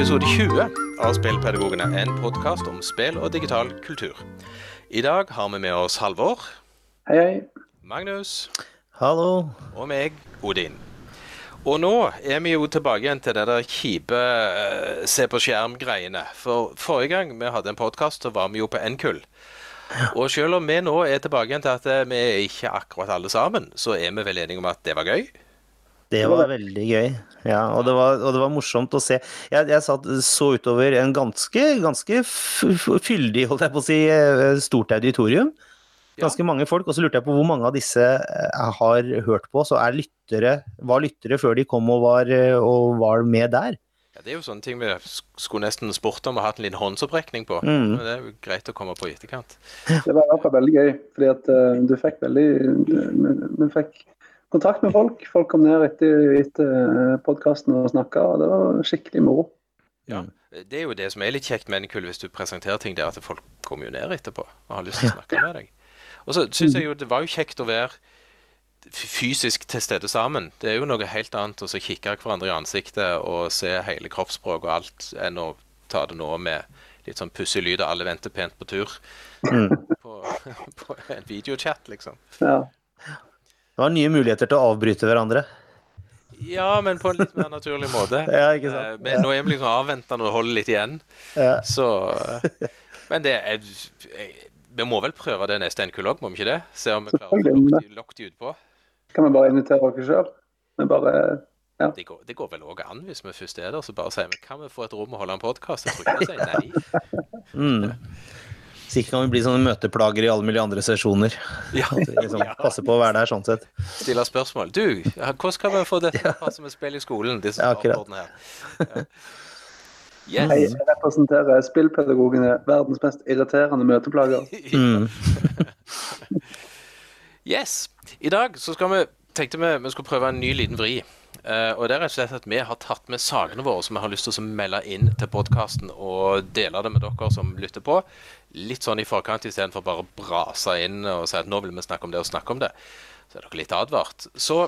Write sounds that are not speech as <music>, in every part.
Episode 20 av Spillpedagogene, en podkast om spill og digital kultur. I dag har vi med oss Halvor, Hei, hei. Magnus Hallo. og meg, Odin. Og nå er vi jo tilbake igjen til det der kjipe uh, se på skjerm-greiene. For forrige gang vi hadde en podkast, så var vi jo på Nkull. Og selv om vi nå er tilbake igjen til at eh, vi er ikke akkurat alle sammen, så er vi vel enige om at det var gøy? Det var veldig gøy. Ja, og det var, og det var morsomt å se. Jeg, jeg satt, så utover en ganske, ganske fyldig, holdt jeg på å si, eh, stort auditorium. Ja. Ganske mange folk. Og så lurte jeg på hvor mange av disse jeg har hørt på. Så er lyttere, var lyttere før de kom og var, eh, og var med der. Ja, Det er jo sånne ting vi skulle nesten spurt om og hatt en liten håndsopprekning på. Mm. Men det er jo greit å komme på i etterkant. Det var i hvert fall veldig gøy, fordi at uh, du fikk veldig du, du fikk kontakt med folk. Folk kom ned etter, etter podkasten og snakka, og det var skikkelig moro. Ja. Det er jo det som er litt kjekt med Nkull hvis du presenterer ting der, at folk kommer jo ned etterpå og har lyst til å snakke med deg. Og så syns jeg jo det var jo kjekt å være fysisk til stede sammen. Det er jo noe helt annet å så kikke hverandre i ansiktet og se hele kroppsspråket og alt, enn å ta det nå med litt sånn pussig lyd og alle venter pent på tur. På, <laughs> på en videochat, liksom. Ja. Det var nye muligheter til å avbryte hverandre. Ja, men på en litt mer naturlig måte. <laughs> Ja, ikke sant? Eh, Men nå er vi liksom avventende og holder litt igjen. Ja. Så eh, Men det er Vi må vel prøve det neste NQ logg, må vi ikke det? Se om vi klarer å lokke de- utpå. Kan vi bare invitere dere sjøl? Vi bare Det går, det går vel òg an hvis vi først er der, så bare sier vi kan vi få et rom og holde en podkast? Jeg tror ikke vi sier nei. <laughs> Mm. Sikkert kan vi bli sånne møteplager i alle mulige andre sesjoner. Ja, liksom passe på å være der sånn sett. Stille spørsmål. Du, hvordan skal vi få dette til å passe med spill i skolen? Disse Ja, akkurat. her. Ja. Hei, Yes. jeg representerer spillpedagogene, verdens mest irriterende møteplager. <laughs> Mm. Yes. I dag så skal vi tenkte vi vi skulle prøve en ny liten vri. Eh, og det er rett og slett at vi har tatt med sakene våre som vi har lyst til å melde inn til podkasten og dele det med dere som lytter på. Litt sånn i forkant istedenfor bare å brase inn og si at nå vil vi snakke om det og snakke om det. Så er dere litt advart. Så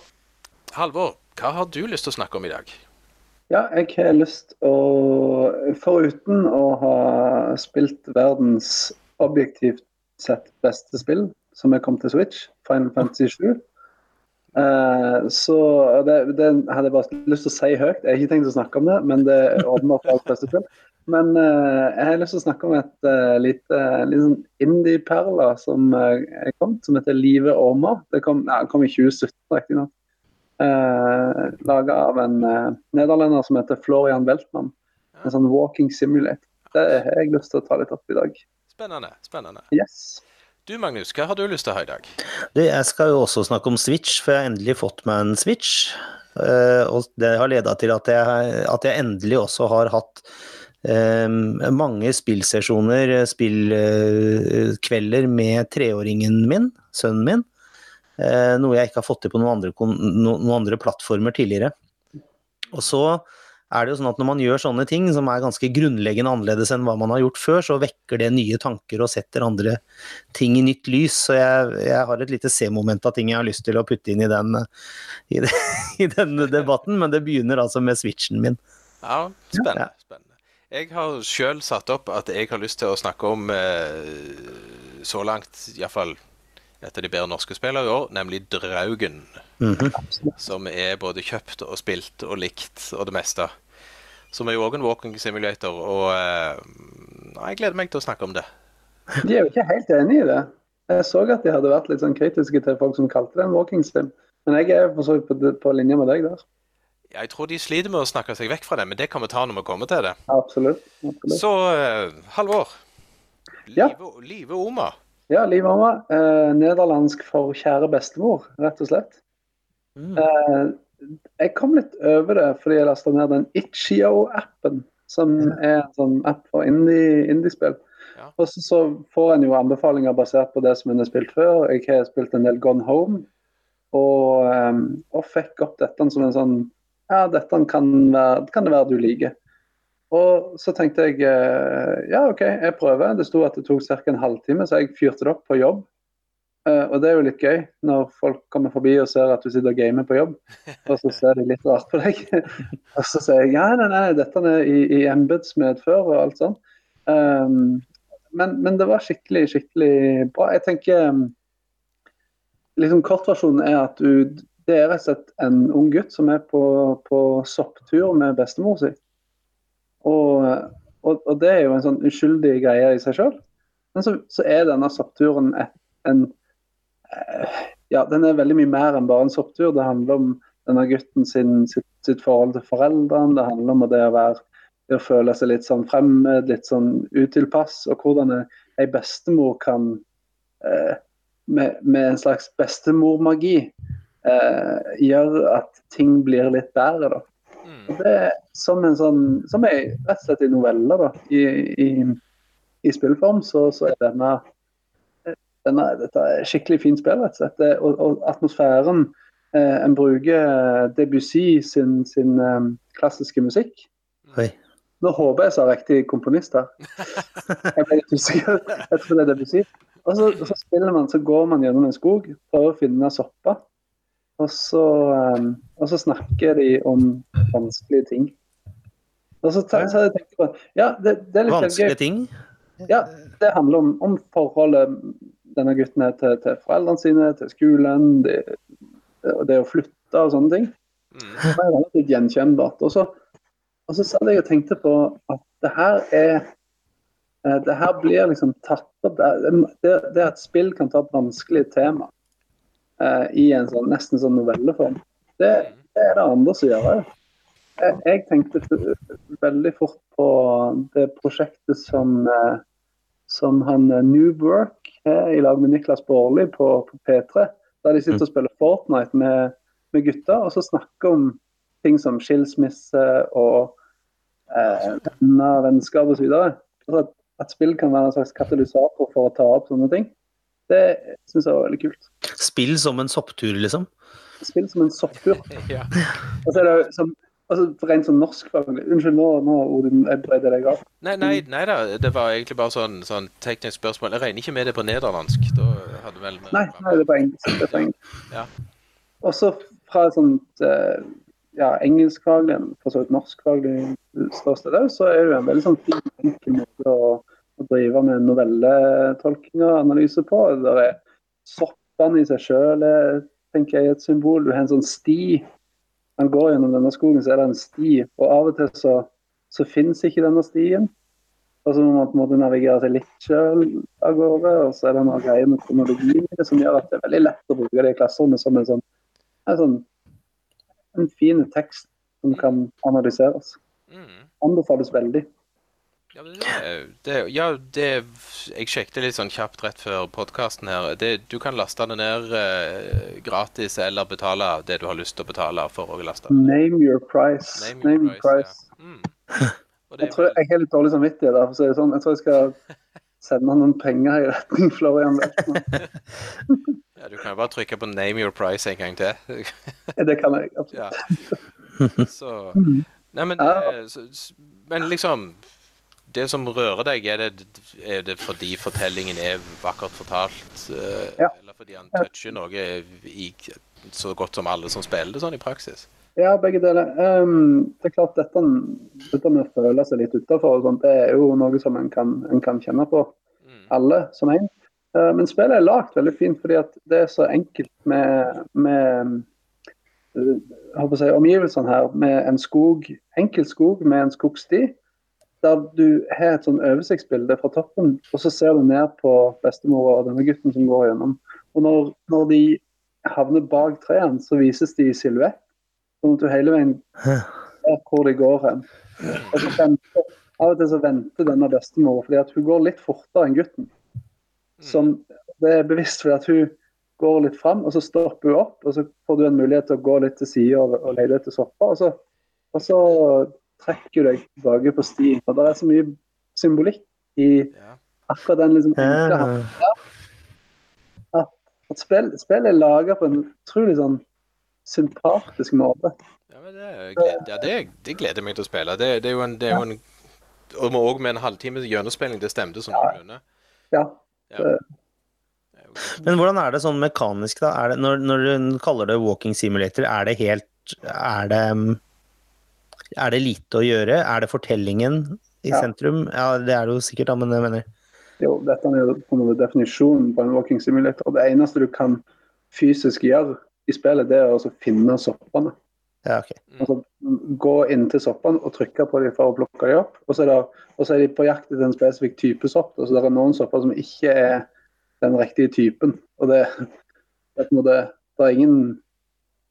Halvor, hva har du lyst til å snakke om i dag? Ja, jeg har lyst å Foruten å ha spilt verdens objektivt sett beste spill, som er kommet til Switch, Final Fantasy 7, eh, så det, det hadde jeg bare lyst til å si høyt. Jeg har ikke tenkt å snakke om det, men det åpenbart alt beste selv. Men uh, jeg har lyst til å snakke om et uh, lite litt sånn indie-perle som er kommet, som heter Live Åma. Det kom, ja, kom i 2017, riktignok. Uh, Laga av en eh, nederlender som heter Florian Weltmann. En sånn walking simulator. Det har jeg lyst til å ta litt opp i dag. Spennende. spennende. Yes. Du Magnus, hva har du lyst til å ha i dag? Du, jeg skal jo også snakke om Switch, for jeg har endelig fått meg en Switch. Uh, og det har leda til at jeg, at jeg endelig også har hatt um, mange spillsesjoner, spillkvelder spillkvelder med treåringen min, sønnen min. Uh, noe jeg ikke har fått til på noen andre, noen andre plattformer tidligere. Og så er det jo sånn at når man gjør sånne ting som er ganske grunnleggende annerledes enn hva man har gjort før, så vekker det nye tanker og setter andre ting i nytt lys. Så jeg, jeg har et lite C-moment av ting jeg har lyst til å putte inn i den, i, det, <laughs> i denne debatten, men det begynner altså med switchen min. Ja, spennende. Spennende. Jeg har sjøl satt opp at jeg har lyst til å snakke om eh, så langt, iallfall et av de bedre norske spillene i år, nemlig Draugen. Mhm. Som er både kjøpt og spilt og likt og det meste. Som er jo òg en walking simulator, og uh, jeg gleder meg til å snakke om det. <laughs> De er jo ikke helt enig i det. Jeg så at de hadde vært litt sånn kritiske til folk som kalte det en walking sim. Men jeg er på, på linje med deg der. Jeg tror de sliter med å snakke seg vekk fra det, men det kan vi ta når vi kommer til det. Absolutt. absolutt. Så uh, Halvor. Ja. Live, Live Oma. Ja, Liv Oma. Eh, nederlandsk for kjære bestemor, rett og slett. Mm. Eh, jeg kom litt over det fordi jeg lasta ned den Itchio-appen, som er en sånn app for indie- indiespill. Ja. Og så, så får en jo anbefalinger basert på det som en har spilt før. Jeg har spilt en del Gone Home, og, um, og fikk opp dette som en sånn Ja, dette kan, være, kan det være du liker. Og så tenkte jeg eh, ja, OK, jeg prøver. Det sto at det tok ca. en halvtime, så jeg fyrte det opp på jobb. Eh, og det er jo litt gøy når folk kommer forbi og ser at du sitter og gamer på jobb, <laughs> og så ser de litt rart på deg. <laughs> og så sier jeg ja, nei, nei, dette er i, i embetsmedfør og alt sånt. Um, men, men, det var skikkelig, skikkelig bra. Jeg tenker um, liksom Kortversjonen er at du Det er rett og slett en ung gutt som er på, på sopptur med bestemor si. Og, og, og, det er jo en sånn uskyldig greie i seg sjøl. Men så, så, er denne soppturen et, en ja, den er veldig mye mer enn bare en sopptur. Det handler om denne gutten sin, sitt, sitt, forhold til foreldrene. Det handler om det å, være, det å føle seg litt sånn fremmed, litt sånn utilpass. Og hvordan ei bestemor kan eh, med, med, en slags bestemormagi eh, gjøre at ting blir litt bedre. da. Mm. Og det er som en sånn, som er rett og slett i noveller. da, I, i, i spillform så, så er denne denne, dette er skikkelig fint spill, rett og slett. Og, og atmosfæren eh, En bruker Debussy sin, sin um, klassiske musikk. Oi. Nå håper jeg sa riktig komponist her. <laughs> Jeg ble litt usikker. Jeg tror det er Debussy. Og så, så, spiller man, så går man gjennom en skog, prøver å finne sopper. Og så, um, og så snakker de om vanskelige ting. Og så, så, så jeg tenkt på ja, det, det er litt Vanskelige ting? Ja, det handler om, om forholdet denne gutten er til, til foreldrene sine, til skolen, det, det, å flytte og sånne ting. Mm. Det er relativt gjenkjennbart. Og så, og så satt jeg og tenkte på at det her er eh, det her blir liksom tatt opp Det, det at spill kan ta opp vanskelige tema eh, i en sånn, nesten sånn novelleform, det, det er det andre som gjør òg. Jeg, jeg tenkte veldig fort på det prosjektet som eh, som han New Noob Work i lag med Niklas Baarli på, på, P3. Der de sitter og mm. spiller Fortnite med, med gutter og så snakker om ting som skilsmisse og eh, venner, vennskap osv. Altså at, at spill kan være en slags katalysator for å ta opp sånne ting. Det syns jeg var veldig kult. Spill som en sopptur, liksom? Spill som en sopptur. <laughs> ja. Og så er det som Altså Rent sånn norskfaglig Unnskyld, nå, nå Odin, jeg bredde deg av. Nei, nei, nei, da, det var egentlig bare sånn, sånn teknisk spørsmål. Jeg regner ikke med det på nederlandsk? Da hadde vel Nei, nei, det er på engelsk. Det er på engelsk. Ja. Også fra sånt eh, ja, engelskfaglig, for så vidt norskfaglig ståsted òg, så er det jo en veldig sånn fin, enkel måte å, å drive med novelletolking og analyse på. Det er soppene i seg sjøl tenker jeg et symbol. Du har en sånn sti man går gjennom denne skogen, så er det en sti. Og av og til så, så finnes ikke denne stien. Og så må man på en måte navigere seg litt sjøl av gårde. Og så er det noe greier med kronologi som gjør at det er veldig lett å bruke det i klasserommet som en sånn, en, sånn, en fin tekst som kan analyseres. Mm. Anbefales veldig. Ja, det, det, ja, det Jeg sjekket litt sånn kjapt rett før podkasten her. Det, du kan laste det ned eh, gratis eller betale det du har lyst til å betale for å laste det. Name your price. Name your Name price. price. Ja. Mm. <laughs> jeg tror jeg har litt dårlig samvittighet der, for å si det sånn. Jeg tror jeg skal <laughs> sende noen penger i retning Florian <laughs> ja, du kan jo bare trykke på 'name your price' en gang til. det kan jeg, absolutt. Ja. Så Nei, men, det, så, men liksom det som rører deg, er det, er det, fordi fortellingen er vakkert fortalt? Uh, ja. Eller fordi han toucher noe i, så godt som alle som spiller det sånn i praksis? Ja, begge deler. Um, det er klart dette, dette, med å føle seg litt utafor, det er jo noe som en kan, en kan kjenne på, mm. alle som en. Uh, men spillet er lagd veldig fint fordi at det er så enkelt med, med uh, si, omgivelsene her. Med en skog, enkel skog med en skogsti der du har et sånn oversiktsbilde fra toppen, og så ser du ned på bestemora og denne gutten som går gjennom. Og når, når de havner bak trærne, så vises de i silhuett. Sånn at du hele veien ser hvor de går hen. Og så venter, Av og til så venter denne bestemora, fordi at hun går litt fortere enn gutten. Som, det er bevisst fordi at hun går litt fram, og så stopper hun opp. Og så får du en mulighet til å gå litt til sida og, og lete etter sopper. Og så, og så trekker deg tilbake på stien. For det er så mye symbolikk i akkurat den liksom enkle. At, at spill, spill, er laga på en utrolig sånn sympatisk måte. Ja, men det, gleder, ja, det, det gleder meg til å spille. Det, det er jo en, det er jo en og òg med en halvtime gjennomspilling. Det stemte som. Ja. ja. Men hvordan er det sånn mekanisk, da? Er det, når, når du kaller det walking simulator, er det helt Er det Er det lite å gjøre? Er det fortellingen i Ja. sentrum? Ja, det er det jo sikkert, da, men jeg mener Jo, dette er jo på en måte definisjonen på en walking simulator. Det eneste du kan fysisk gjøre i spillet, det er å altså finne soppene. Ja, okay. Altså, gå inn til soppene og trykke på dem for å plukke dem opp. Og så er, det, og så er de på jakt etter en spesifikk type sopp. Og så er det noen sopper som ikke er den riktige typen. Og det, det, er på en måte, det, er, ingen,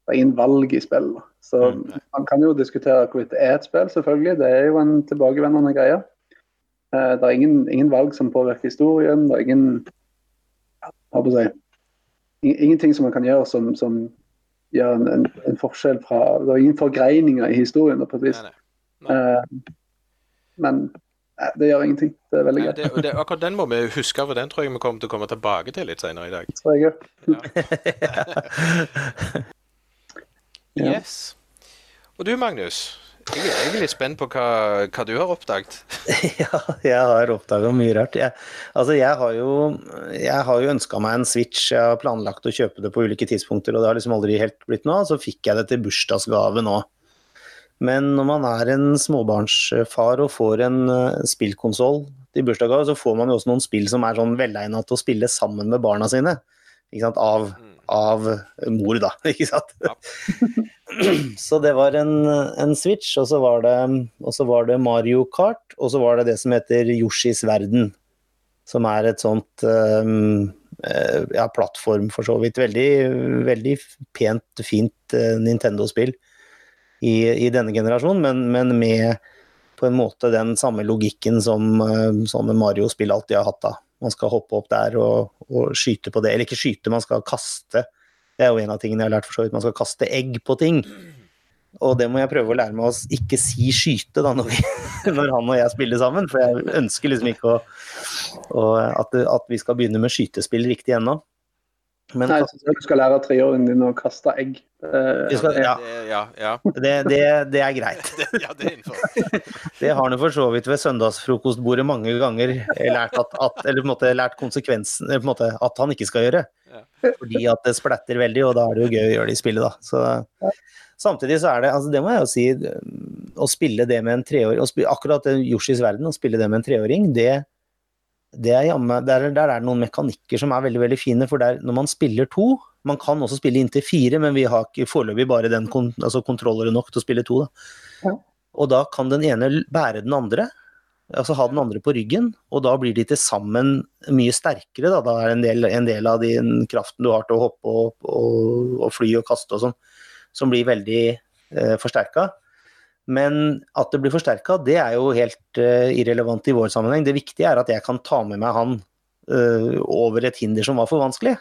det er ingen valg i spillet. Så Mm. man kan jo diskutere hvorvidt det er et spill, selvfølgelig. Det er jo en tilbakevendende greie. Eh, det er ingen, ingen valg som påvirker historien. Det er ingen hva skal jeg si, Ingenting som man kan gjøre som, som gjør en, en, en forskjell fra Det er ingen forgreininger i historien. på et vis. Nei, nei. Eh, men nei, det gjør ingenting. Det er veldig gøy. greit. det, det, akkurat den må vi huske, for den tror jeg vi kommer til å komme tilbake til litt senere i dag. Tror jeg, gjør. <laughs> Ja. Yes. Og du, Magnus. Jeg, er- egentlig spent på hva, hva du har oppdaget. <laughs> Ja, jeg har oppdaga mye rart. Jeg, altså, jeg har jo, jeg har jo ønska meg en Switch. Jeg har planlagt å kjøpe det på ulike tidspunkter, og det har liksom aldri helt blitt noe av. Så fikk jeg det til bursdagsgave nå. Men når man er en småbarnsfar og får en uh, spillkonsoll til bursdagsgave, så får man jo også noen spill som er sånn velegna til å spille sammen med barna sine. Ikke sant? Av, Mm. Av mor, da. <laughs> Ikke sant? Ja. <clears throat> Så det var en, en Switch, og så var, det, og så var det Mario Kart, og så var det det som heter Yoshis verden. Som er et sånt um, ja, plattform, for så vidt. Veldig, veldig pent, fint eh, Nintendo-spill i, i denne generasjonen, men, men med på en måte den samme logikken som eh, sånne Mario-spill alltid har hatt. da. Man skal hoppe opp der og, og skyte på det. Eller ikke skyte, man skal kaste. Det er jo en av tingene jeg har lært for så vidt. Man skal kaste egg på ting. Og det må jeg prøve å lære meg å ikke si skyte da, når, vi, <laughs> når han og jeg spiller sammen. For jeg ønsker liksom ikke å, å, at, at vi skal begynne med skytespill riktig ennå. Men Nei, så du skal lære treåringen din å kaste egg. Eh, skal- ja. Det, ja, ja. det, det, det er greit. <laughs> Det, ja, det er innenfor. <laughs> Det har han for så vidt ved søndagsfrokostbordet mange ganger lært, at, at, eller på en måte lært konsekvensen eller på en måte at han ikke skal gjøre. Ja. Fordi at det splatter veldig, og da er det jo gøy å gjøre det i spillet, da. Så, samtidig så er det, altså det må jeg jo si, å spille det med en treåring, akkurat det Yoshis verden, å spille det med en treåring, det, det er jammen, der, der er det noen mekanikker som er veldig, veldig fine, for der, når man spiller to, man kan også spille inntil fire, men vi har ikke foreløpig bare den kon, altså kontrollere nok til å spille to, da. Ja. Og da kan den ene bære den andre, altså ha den andre på ryggen, og da blir de til sammen mye sterkere. Da, da er en del, en del av den kraften du har til å hoppe og, og, og fly og kaste og sånn, som blir veldig eh, forsterka. Men at det blir forsterka, det er jo helt uh, irrelevant i vår sammenheng. Det viktige er at jeg kan ta med meg han uh, over et hinder som var for vanskelig.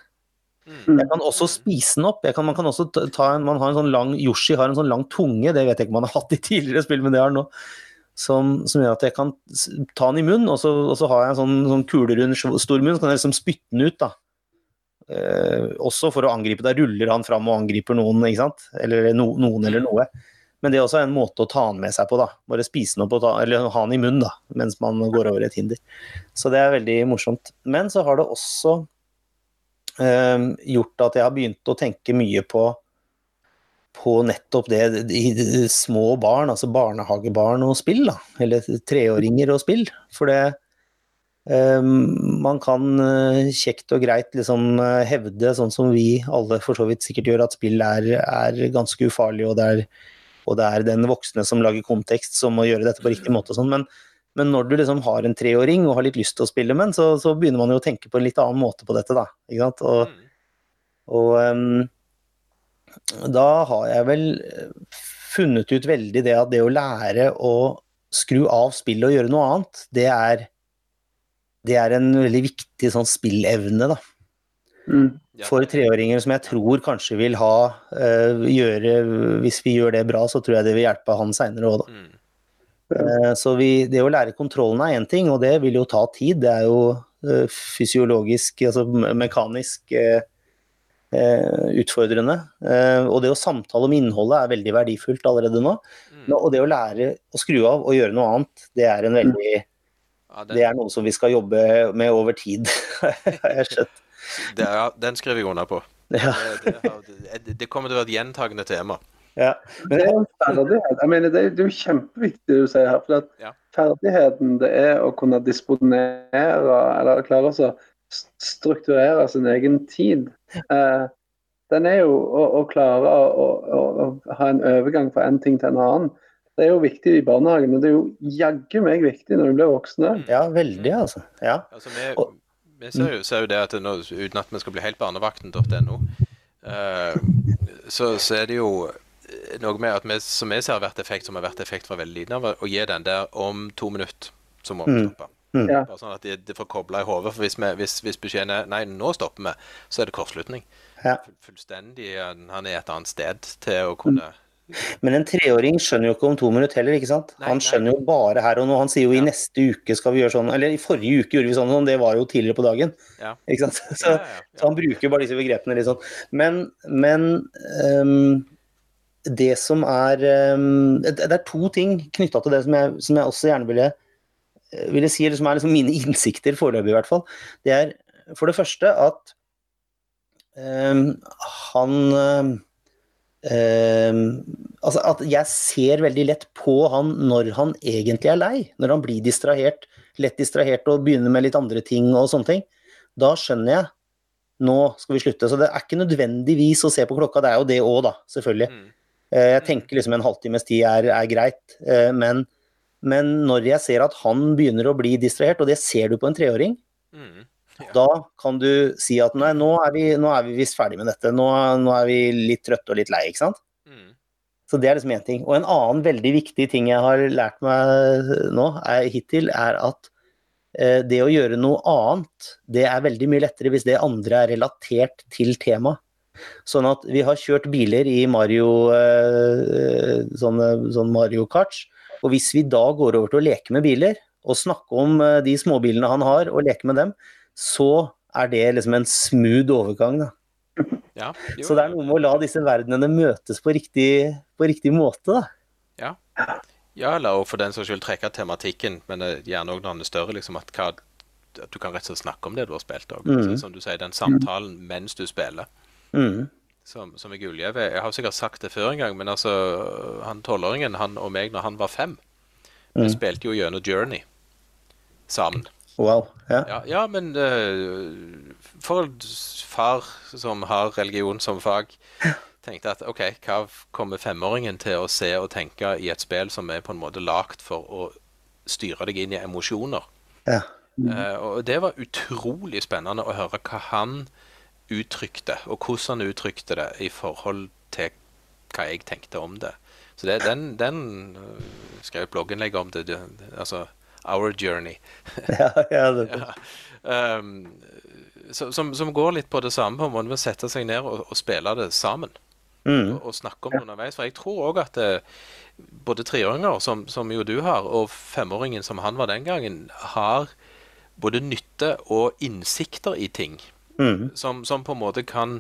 Mm. Jeg kan også spise den opp. Kan, man kan også ta- en, man har en sånn lang, Yoshi har en sånn lang tunge, det vet jeg ikke om man har hatt i tidligere spill, men det har han nå. Som, som gjør at jeg kan ta den i munnen, og så, og så har jeg en sånn, sånn kulerund stor munn, så kan jeg liksom spytte den ut. da. Eh, også for å angripe. Da ruller han fram og angriper noen, ikke sant? Eller no, noen eller noe. Men det er også en måte å ta den med seg på. da. Bare spise den opp og ta, eller ha den i munnen da, mens man går over et hinder. Så det er veldig morsomt. Men så har det også eh, gjort at jeg har begynt å tenke mye på på nettopp det i små barn, altså barnehagebarn og spill, da. Eller treåringer og spill. For det um, Man kan eh, kjekt og greit liksom eh, hevde, sånn som vi alle for så vidt sikkert gjør, at spill er, er ganske ufarlig, og det er, og det er den voksne som lager kontekst som må gjøre dette på riktig måte og sånn. Men, men når du liksom har en treåring og har litt lyst til å spille med den, så, så begynner man jo å tenke på en litt annen måte på dette, da. Ikke sant? Og, Mm. og um, da har jeg vel funnet ut veldig det at det å lære å skru av spillet og gjøre noe annet, det er, det er en veldig viktig sånn spillevne, da. Mm. For treåringer som jeg tror kanskje vil ha eh, gjøre Hvis vi gjør det bra, så tror jeg det vil hjelpe han seinere òg, da. Mm. Uh, Så vi, det å lære kontrollen er én ting, og det vil jo ta tid. Det er jo uh, fysiologisk, altså mekanisk uh, eh, utfordrende. Eh, Og det å samtale om innholdet er veldig verdifullt allerede nå. Mm. Og det å lære å skru av og gjøre noe annet, det er, en veldig, Ja, det er noe som vi skal jobbe med over tid, <laughs> har jeg skjønt. Det, ja, den skriver jeg under på. Ja. Det, det, det, det kommer til å være et gjentagende tema. ja. Det er ferdighet. Jeg mener, det er er jo kjempeviktig det du sier her. for at Ja. Ferdigheten det er å kunne disponere eller klare å strukturere sin egen tid. Eh, den er jo å, å klare å, å, å ha en overgang fra en ting til en annen. Det er jo viktig i barnehagen, og det er jo jaggu meg viktig når du blir voksne. ja, veldig, altså. Ja. Altså, vi, vi ser, jo, ser jo det at nå, uten at vi skal bli helt barnevakten.no, uh, så, så er det jo eh, noe med at vi, som vi ser har vært effekt, som har vært effekt fra veldig liten av, å gi den der om to minutter, så må vi Mm. stoppe. Mm. Ja. Bare sånn at det, de får kobla i hodet. For hvis, vi, hvis, hvis beskjeden er nei, nå stopper vi, så er det kortslutning. Ja. Full- Fullstendig. Han er et annet sted til å kunne Men en treåring skjønner jo ikke om to minutter heller, ikke sant? Nei, Han nei. skjønner jo bare her og nå. Han sier jo i neste uke skal vi gjøre sånn, eller i forrige uke gjorde vi sånn, og det var jo tidligere på dagen. Ja. Ikke sant? <laughs> Så, Ja, ja, så han bruker bare disse begrepene litt sånn. Men, men um, det som er um, det, det er to ting knytta til det som jeg, som jeg også gjerne ville, ville si, eller som er liksom mine <laughs> innsikter foreløpig i hvert fall. Det er for det første at um, han ehm, altså at jeg ser veldig lett på han når han egentlig er lei. Når han blir distrahert, lett distrahert og begynner med litt andre ting og sånne ting. Da skjønner jeg nå skal vi slutte. Så det er ikke nødvendigvis å se på klokka, det er jo det òg, da, selvfølgelig. Mm. Uh, Jeg tenker liksom en halvtimes tid er, er greit, Uh, men, men når jeg ser at han begynner å bli distrahert, og det ser du på en treåring, Mm. Da kan du si at nei, nå er vi, nå er vi visst ferdig med dette, nå, nå er vi litt trøtte og litt lei, ikke sant? Mm. Så det er liksom én ting. Og en annen veldig viktig ting jeg har lært meg nå, er, hittil, er at eh, det å gjøre noe annet, det er veldig mye lettere hvis det andre er relatert til temaet. Sånn at vi har kjørt biler i Mario eh, sånne, sånn Mario Karts. og hvis vi da går over til å leke med biler, og snakke om eh, de småbilene han har, og leke med dem, så er det liksom en smooth overgang. Da. Ja. jo. Så det er noe med å la disse verdenene møtes på riktig, på riktig måte, da. Ja, eller for den saks skyld trekke tematikken, men eh, gjerne òg når den er større, liksom at, hva, at du kan rett og slett snakke om det du har spilt òg. Mm. Som du sier, den samtalen mens du spiller, Mm. som, som er gullgjeve. Jeg har sikkert sagt det før en gang, men altså, han tolvåringen, han og meg når han var fem, vi Mm. spilte jo gjennom Journey sammen. Wow. Ja. Ja, ja men uh, for far som har religion som fag, tenkte at OK, hva kommer femåringen til å se og tenke i et spill som er på en måte lagd for å styre deg inn i emosjoner? Ja. Eh, og det var utrolig spennende å høre hva han uttrykte, og hvordan han uttrykte det i forhold til hva jeg tenkte om det. Så det, den, den øh, skrev et blogginnlegg om det, det, det, altså Our Journey. <laughs> ja, ja, det, <laughs> Ja. Um, så- som, som går litt på det samme, på en måte med å sette seg ned og, og spille det sammen. mm. Og, og snakke om det underveis. For jeg tror òg at det, både treåringer, som, som jo du har, og femåringen som han var den gangen, har både nytte og innsikter i ting Mm. som, som på en måte kan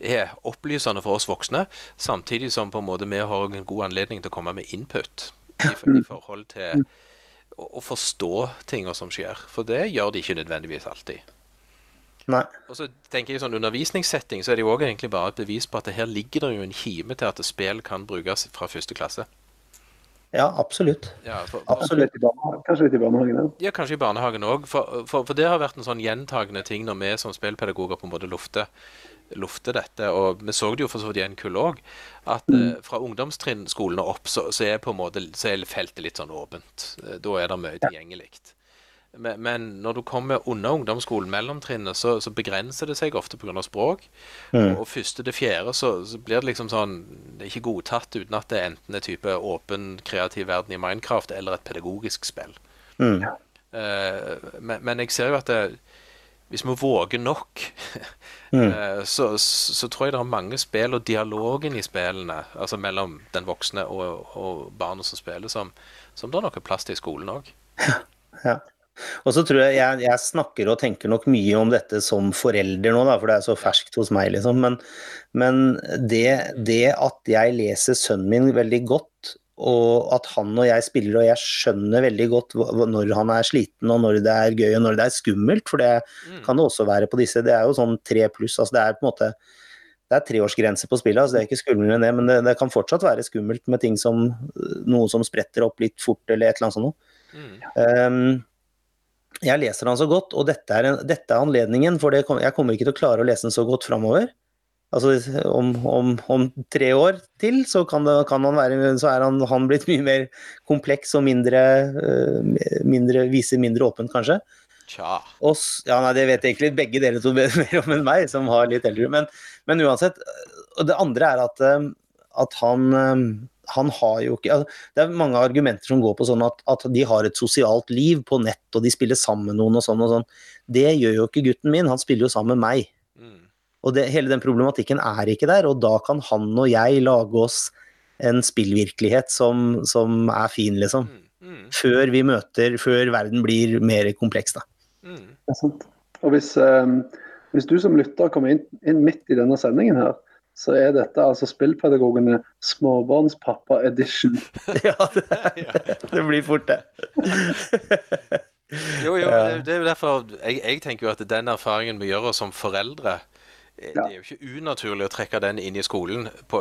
er opplysende for oss voksne, samtidig som på en måte vi har en god anledning til å komme med input i, i forhold til å, forstå tinga som skjer. For det gjør de ikke nødvendigvis alltid. Nei. Og så tenker jeg sånn undervisningssetting, så er det jo òg egentlig bare et bevis på at det her ligger det jo en kime til at spill kan brukes fra første klasse. Ja, absolutt. Ja, for, Kanskje Absolutt. kanskje litt i barnehagen ja. Ja, kanskje i barnehagen òg. For, for, for det har vært en sånn gjentagende ting når vi som spillpedagoger på en måte lufter, lufter dette. Og vi så det jo for så vidt i en kull òg, at eh, fra ungdomstrinn skolen opp, så, så er på en måte så er feltet litt sånn åpent. Eh, Da er det mye tilgjengelig. Men, men når du kommer under ungdomsskolen, mellomtrinnet, så, så begrenser det seg ofte pga. språk. Mm. Og første til fjerde så, så blir det liksom sånn Det er ikke godtatt uten at det enten er type åpen, kreativ verden i Minecraft eller et pedagogisk spill. Mm. Uh, men, men jeg ser jo at det, hvis vi våger nok, Mm. så, <laughs> så, så tror jeg det er mange spill, og dialogen i spillene, altså mellom den voksne og, og barnet som spiller, som, som det er noe plass til i skolen òg. <laughs> Ja. Og så tror jeg, jeg jeg snakker og tenker nok mye om dette som forelder nå, da, for det er så ferskt hos meg, liksom. Men, men det, det at jeg leser sønnen min veldig godt og at han og jeg spiller, og jeg skjønner veldig godt når han er sliten, og når det er gøy, og når det er skummelt. For det Mm. kan det også være på disse. Det er jo sånn tre pluss. Altså det er på en måte det er treårsgrense på spillet, altså det er ikke skumlere enn det, men det, det kan fortsatt være skummelt med ting som noe som spretter opp litt fort, eller et eller annet sånt noe. Mm. Ehm, jeg leser han så godt, og dette er, en, dette er anledningen, for det kom, jeg kommer ikke til å klare å lese den så godt framover. Altså, om, om, om tre år til, så kan, det, kan han være så er han, han blitt mye mer kompleks og mindre, øh, mindre viser mindre åpent, kanskje. Tja. Og, ja, nei, det vet egentlig begge dere to <laughs> mer om enn meg, som har litt eldre. Men, men uansett. Og det andre er at, eh, at han, eh, han har jo ikke Det er mange argumenter som går på sånn at, at de har et sosialt liv på nett, og de spiller sammen med noen og sånn og sånn. Det gjør jo ikke gutten min, han spiller jo sammen med meg. Mm. Og det, hele den problematikken er ikke der, og da kan han og jeg lage oss en spillvirkelighet som, som er fin, liksom. Mm. Mm. Før vi møter, før verden blir mer kompleks, da. Mm. Det er sant. Og hvis, eh, hvis du som lytter kommer inn, inn midt i denne sendingen her, så er dette altså spillpedagogene småbarnspappa edition. <laughs> Ja, det, det blir fort det. <laughs> Jo, jo, det, det er jo derfor jeg, jeg tenker jo at den erfaringen vi gjør oss som foreldre eh, Ja. Det er jo ikke unaturlig å trekke den inn i skolen på,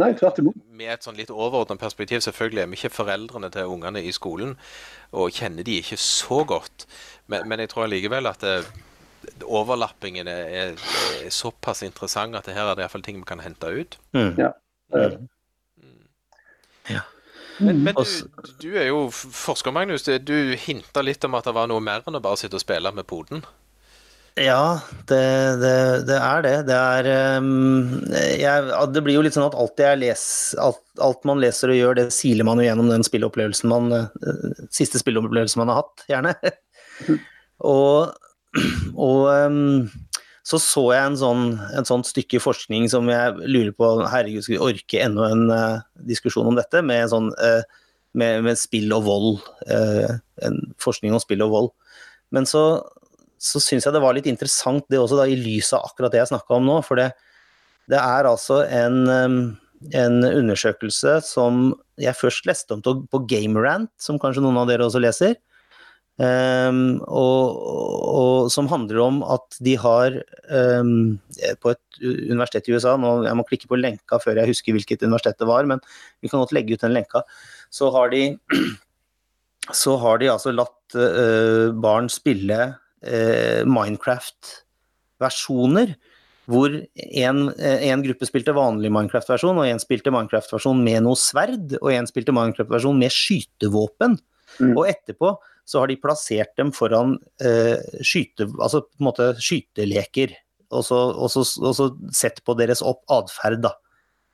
Nei, tvert imot. med et sånn litt overordnet perspektiv. Selvfølgelig er vi ikke foreldrene til ungene i skolen, og kjenner de ikke så godt. Men, men jeg tror allikevel at det, overlappingen er, er, såpass interessant at det her er det iallfall ting vi kan hente ut. Mm. Ja. Er. Men, men du, du er jo forsker, Magnus. Du hinta litt om at det var noe mer enn å bare sitte og spille med poden. Ja, det, det, det er det. Det er ehm, jeg, Det blir jo litt sånn at alt, jeg les, alt, alt man leser og gjør, det siler man jo gjennom den spilleopplevelsen man eh, Siste spilleopplevelsen man har hatt, gjerne. <laughs> og <clears throat> og ehm, så så jeg en sånn, et sånt stykke forskning som jeg lurer på Herregud, skal vi orke enda en uh, diskusjon om dette? Med, sånn, uh, med, med spill og vold. Uh, en forskning om spill og vold. Men så så syns jeg det var litt interessant det også, da, i lys av akkurat det jeg snakka om nå. For det, det er altså en, um, en undersøkelse som jeg først leste om på Gamerant, som kanskje noen av dere også leser. Um, og, og som handler om at de har um, på et universitet i USA nå, Jeg må klikke på lenka før jeg husker hvilket universitet det var, men vi kan godt legge ut den lenka. Så har de, <clears throat> så har de altså latt uh, barn spille uh, Minecraft-versjoner. Hvor en, eh, en gruppe spilte vanlig Minecraft-versjon, og en spilte Minecraft-versjon med noe sverd, og en spilte Minecraft-versjon med skytevåpen. Mm. Og etterpå så har de plassert dem foran eh, skyte, altså på en måte skyteleker, og så, og så, og så sett på deres opp atferd, da.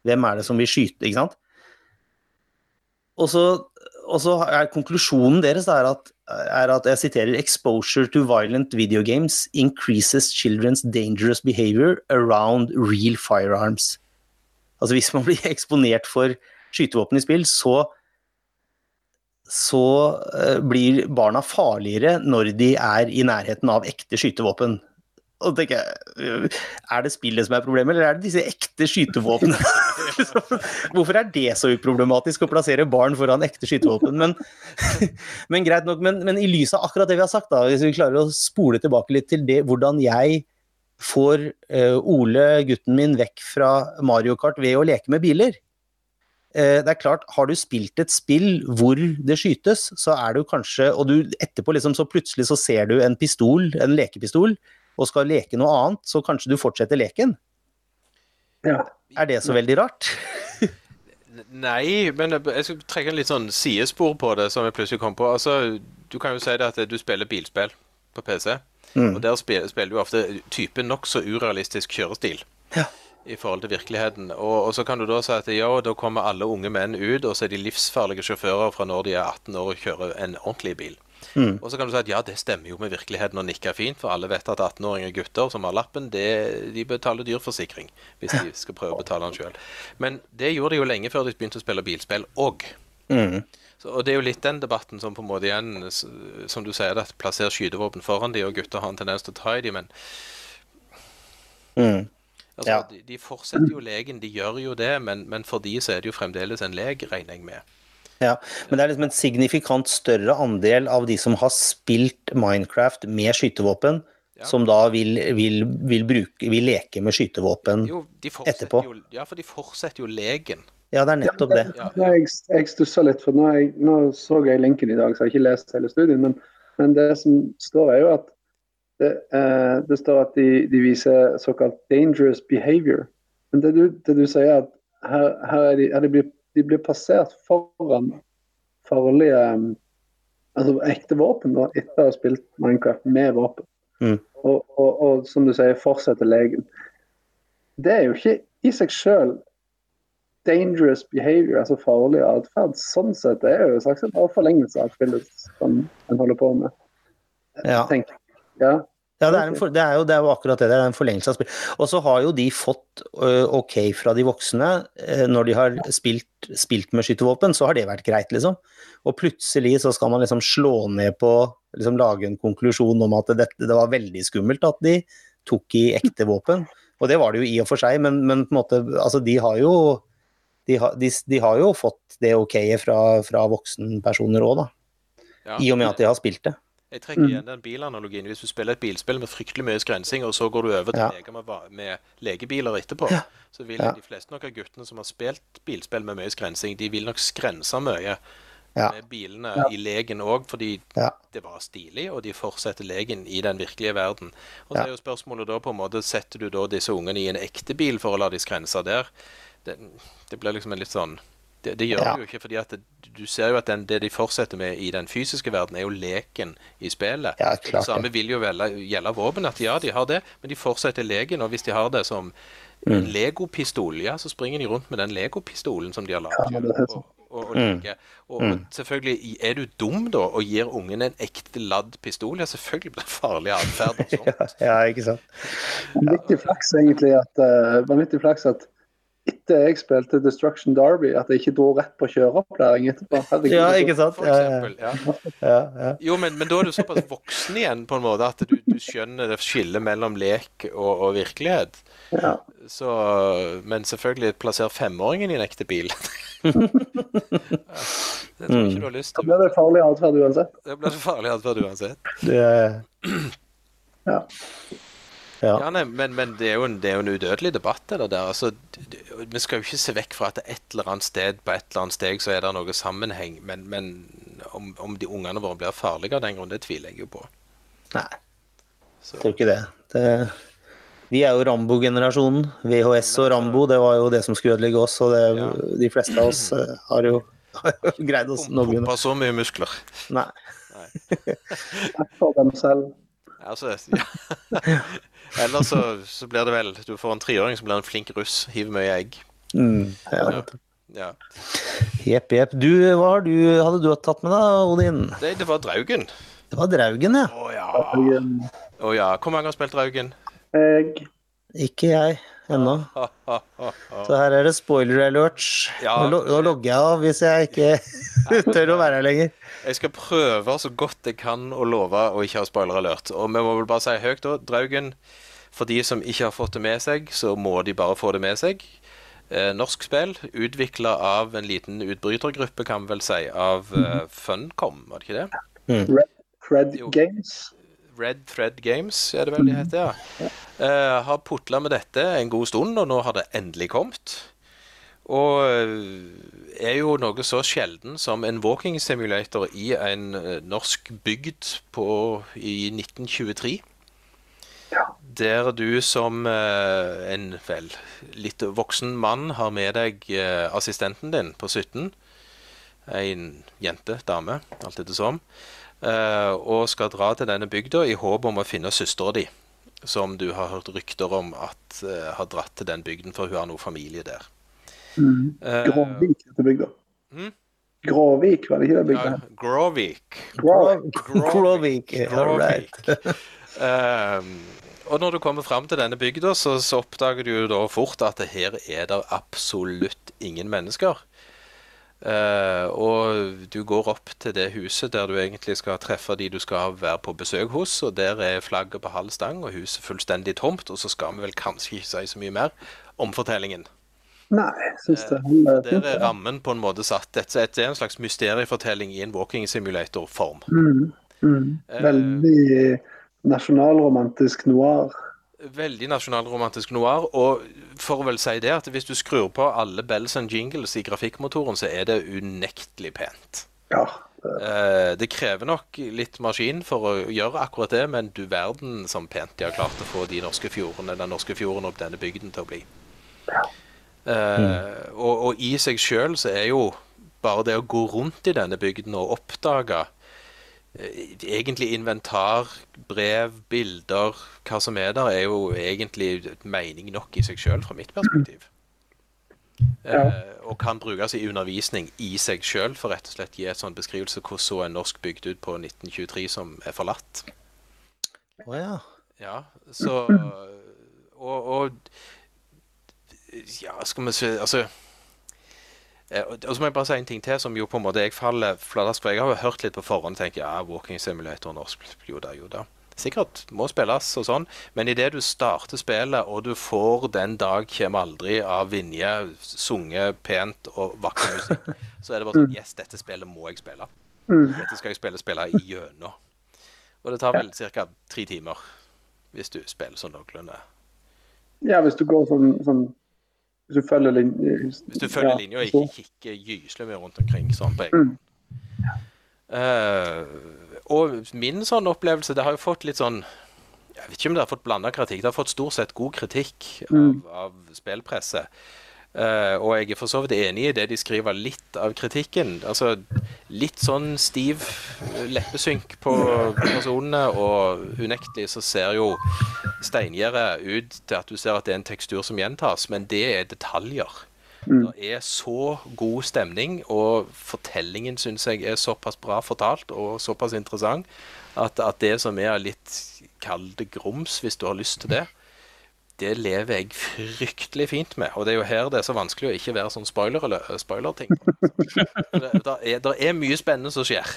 Hvem er det som vil skyte, ikke sant? Og så, og så er konklusjonen deres er, at, er at, jeg siterer, 'exposure to violent video games increases children's dangerous behavior around real firearms'. Altså hvis man blir <laughs> eksponert for skytevåpen i spill, så så eh, blir barna farligere når de er i nærheten av ekte skytevåpen. Og tenker jeg, Er det spillet som er problemet, eller er det disse ekte skytevåpnene? <laughs> <laughs> Hvorfor er det så uproblematisk å plassere barn foran ekte skytevåpen? Men, <laughs> men greit nok, men, men i lys av akkurat det vi har sagt, da, hvis vi klarer å spole tilbake litt til det, hvordan jeg får uh, Ole, gutten min, vekk fra Mario Kart ved å leke med biler. Eh, det er klart, Har du spilt et spill hvor det skytes, så er du kanskje Og du etterpå liksom så plutselig så ser du en pistol, en lekepistol, og skal leke noe annet, så kanskje du fortsetter leken. Ja. Er det så veldig rart? Nei, men jeg jeg skal trekke en litt sånn sidespor på det, som jeg plutselig kom på. Altså, Du kan jo si det at du spiller bilspill på PC, Mm. og der spiller, spiller du ofte typen nokså urealistisk kjørestil. Ja. I forhold til virkeligheten. Og, og så kan du da si at ja, da kommer alle unge menn ut, og så er de livsfarlige sjåfører fra når de er 18 år og kjører en ordentlig bil. Mm. Og så kan du si at ja, det stemmer jo med virkeligheten og nikker fint, for alle vet at 18-åringer gutter som har lappen, det, de betaler dyr forsikring hvis de skal prøve å betale den sjøl. Men det gjorde de jo lenge før de begynte å spille bilspill òg. Mm. Og det er jo litt den debatten som på en måte igjen, som du sier, at plasser skytevåpen foran de, og gutter har en tendens til å ta i de, men Mm. Altså, Ja. de, de fortsetter jo legen, de gjør jo det, men, men for de så er det jo fremdeles en lek, regner jeg med. Ja, men det er liksom en signifikant større andel av de som har spilt Minecraft med skytevåpen, Ja. som da vil, vil, vil, bruke, vil leke med skytevåpen. Jo, de Etterpå. jo Ja, for de fortsetter jo leken. Ja, det er nettopp det. Ja. Jeg, jeg stusser litt, for nå, jeg, nå så jeg linken i dag, så jeg har ikke lest hele studien. Men, men det som står, er jo at det, eh, det står at de, de viser såkalt 'dangerous behavior'. Men det du, det du sier, er at her, her er de, er de, blir, de blir passert foran farlige eh, altså ekte våpen da, etter å ha spilt Minecraft med våpen. Mm. Og, og, og som du sier, fortsetter legen. Det er jo ikke i seg sjøl dangerous behavior, altså farlig atferd. Sånn sett det er jo en slags en forlengelse av spillet som en holder på med. Ja. Tenk. Ja. Ja, det er, en for, det, er jo, det er jo akkurat det. Det er en forlengelse av spill. Og så har jo de fått uh, ok fra de voksne uh, når de har spilt, spilt med skytevåpen, så har det vært greit, liksom. Og plutselig så skal man liksom slå ned på liksom Lage en konklusjon om at det, det var veldig skummelt at de tok i ekte våpen. Og det var det jo i og for seg, men, men på en måte Altså, de har jo de har, de, de har jo fått det ok-et fra, fra voksenpersoner òg, da. Ja. I og med at de har spilt det. Jeg trekker Mm. igjen den bilanalogien. Hvis du spiller et bilspill med fryktelig mye skrensing, og så går du over til Ja. å med, med legebiler etterpå, Ja. så vil Ja. de fleste nok av guttene som har spilt bilspill med mye skrensing, de vil nok skrense mye Ja. med bilene i legen òg, fordi det var stilig, og de fortsetter legen i den virkelige verden. Og så er jo spørsmålet da på en måte Setter du da disse ungene i en ekte bil for å la de skrense der? Det, det blir liksom en litt sånn det, det gjør Ja. du jo ikke, fordi at det, du ser jo at den, det de fortsetter med i den fysiske verden, er jo leken i spillet. Ja, det samme vil jo gjelde, gjelde våpen, at ja, de har det, men de fortsetter leken, og hvis de har det som en Mm. legopistol, ja, så springer de rundt med den legopistolen som de har lagd. Ja, det er og, og, og, Mm. og, og selvfølgelig, er du dum da, og gir ungen en ekte ladd pistol, ja, selvfølgelig blir det farlig atferd. <laughs> sånt. Ja, ikke sant. Vanvittig flaks egentlig at uh, flaks at etter jeg spilte Destruction Derby, at jeg ikke dro rett på kjøreopplæring etterpå. Herregud, Ja, ikke sant. For eksempel, ja. ja, ja. Jo, men, men da er du såpass voksen igjen på en måte at du, du skjønner det skillet mellom lek og, og virkelighet. Ja. Så, men selvfølgelig plasser femåringen i en ekte bil. <laughs> det tror jeg ikke du har lyst Da til. blir det farlig atferd uansett. Det blir så farlig atferd uansett. Det, Ja. Ja. Ja, nei, men, men det, er jo en, det er jo en udødelig debatt, det der. Altså, vi skal jo ikke se vekk fra at et eller annet sted på et eller annet steg så er det noe sammenheng. Men, men om, om de ungene våre blir farlige av den grunn, det tviler jeg jo på. Nei, Så, jeg tror ikke det. det vi er jo Rambo-generasjonen. VHS og Rambo, det var jo det som skulle ødelegge oss. Og det, Ja. de fleste av oss eh, har jo <laughs> har jo greid oss noenlunde. Pumpa så mye muskler. Nei. <laughs> Selv. Altså, ja. <laughs> Ellers så, så blir det vel Du får en treåring som blir en flink russ, hiver mye egg. Mm, ja. Ja. Ja. Jepp, jepp. Du, hva har du, hadde du tatt med deg, Odin? Det, det var Draugen. Det var Draugen, ja. Å ja. Å ja. Hvor mange har spilt Draugen? jeg, Ikke jeg ennå. Så her er det spoiler alerts. Ja. Nå logger jeg av hvis jeg ikke <laughs> tør å være her lenger. Jeg skal prøve så godt jeg kan å love å ikke ha spoiler alert. Og vi må vel bare si høyt da, Draugen, for de som ikke har fått det med seg, så må de bare få det med seg. Eh, norsk spill, utvikla av en liten utbrytergruppe, kan vi vel si, av eh, Funcom, var det ikke det? Red Thread Games. Red Thread Games, er det vel de heter, ja. Eh, har putla med dette en god stund, og nå har det endelig kommet. Og eh, er jo noe så sjelden som en walking simulator i en eh, norsk bygd på, i 1923. Ja. Der du som eh, en vel litt voksen mann har med deg assistenten din på 17. En jente, dame, alt ettersom. eh, og skal dra til denne bygda i håp om å finne søstera di. Som du har hørt rykter om at har dratt til den bygden, for hun har noe familie der. Mm. Eh, Gråvik heter bygda. Mm. Gråvik, var det ikke det bygda? Ja, Gråvik. Grovik. All. Ehm, og når du kommer fram til denne bygda, så, så oppdager du jo da fort at det her er det absolutt ingen mennesker. Uh, og du går opp til det huset der du egentlig skal treffe de du skal være på besøk hos, og der er flagget på halv stang og huset fullstendig tomt, og så skal vi vel kanskje ikke si så mye mer om fortellingen. Nei, jeg syns det holder Der er rammen på en måte satt. Dette er en slags mysteriefortelling i en walking simulator-form. Mm, mm. Eh. Veldig nasjonalromantisk noir. Veldig nasjonalromantisk noir. Og for å vel si det, at hvis du skrur på alle bells and jingles i grafikkmotoren, så er det unektelig pent. Ja. Eh, det krever nok litt maskin for å gjøre akkurat det, men du verden som pent de har klart å få de norske fjordene, den norske fjorden opp denne bygden til å bli. Eh, og, og i seg sjøl så er jo bare det å gå rundt i denne bygden og oppdage eh, egentlig inventar, brev, bilder, hva som er der, er jo egentlig mening nok i seg sjøl, fra mitt perspektiv. Ja. Eh, og kan brukes i undervisning i seg sjøl for rett og slett gi et sånn beskrivelse hvordan så en norsk bygd ut på 1923 som er forlatt. Å ja. Ja, så Og, og Ja, skal vi se Altså eh, og så må jeg bare si en ting til som jo på en måte jeg faller fladask for. Jeg har jo hørt litt på forhånd og tenker ja, Walking Simulator norsk, jo da, jo da. Sikkert må spilles og sånn, men idet du starter spillet og du får 'Den dag kjem aldri' av Vinje sunget pent og vakker musikk, <laughs> så er det bare sånn Yes, dette spillet må jeg spille. Mm. Dette skal jeg spille, spille igjennom. Og det tar vel ca. tre timer hvis du spiller sånn noenlunde. ja, hvis du går sånn, sånn Hvis du følger linja Hvis du følger linja og ikke kikker gyselig mye rundt omkring sånn på egen Eh, Og min sånn opplevelse Det har jo fått litt sånn Jeg vet ikke om det har fått blanda kritikk. Det har fått stort sett god kritikk av, Mm. av spillpresset. Eh, og jeg er for så vidt enig i det de skriver litt av kritikken. Altså litt sånn stiv leppesynk på personene, og unektelig så ser jo steingjerdet ut til at du ser at det er en tekstur som gjentas, men det er detaljer. Det er så god stemning, og fortellingen syns jeg er såpass bra fortalt og såpass interessant at, at det som er litt Kall det grums, hvis du har lyst til det, det lever jeg fryktelig fint med. Og det er jo her det er så vanskelig å ikke være sånn spoiler eller spoiler-ting. <laughs> det, der er, er mye spennende som skjer.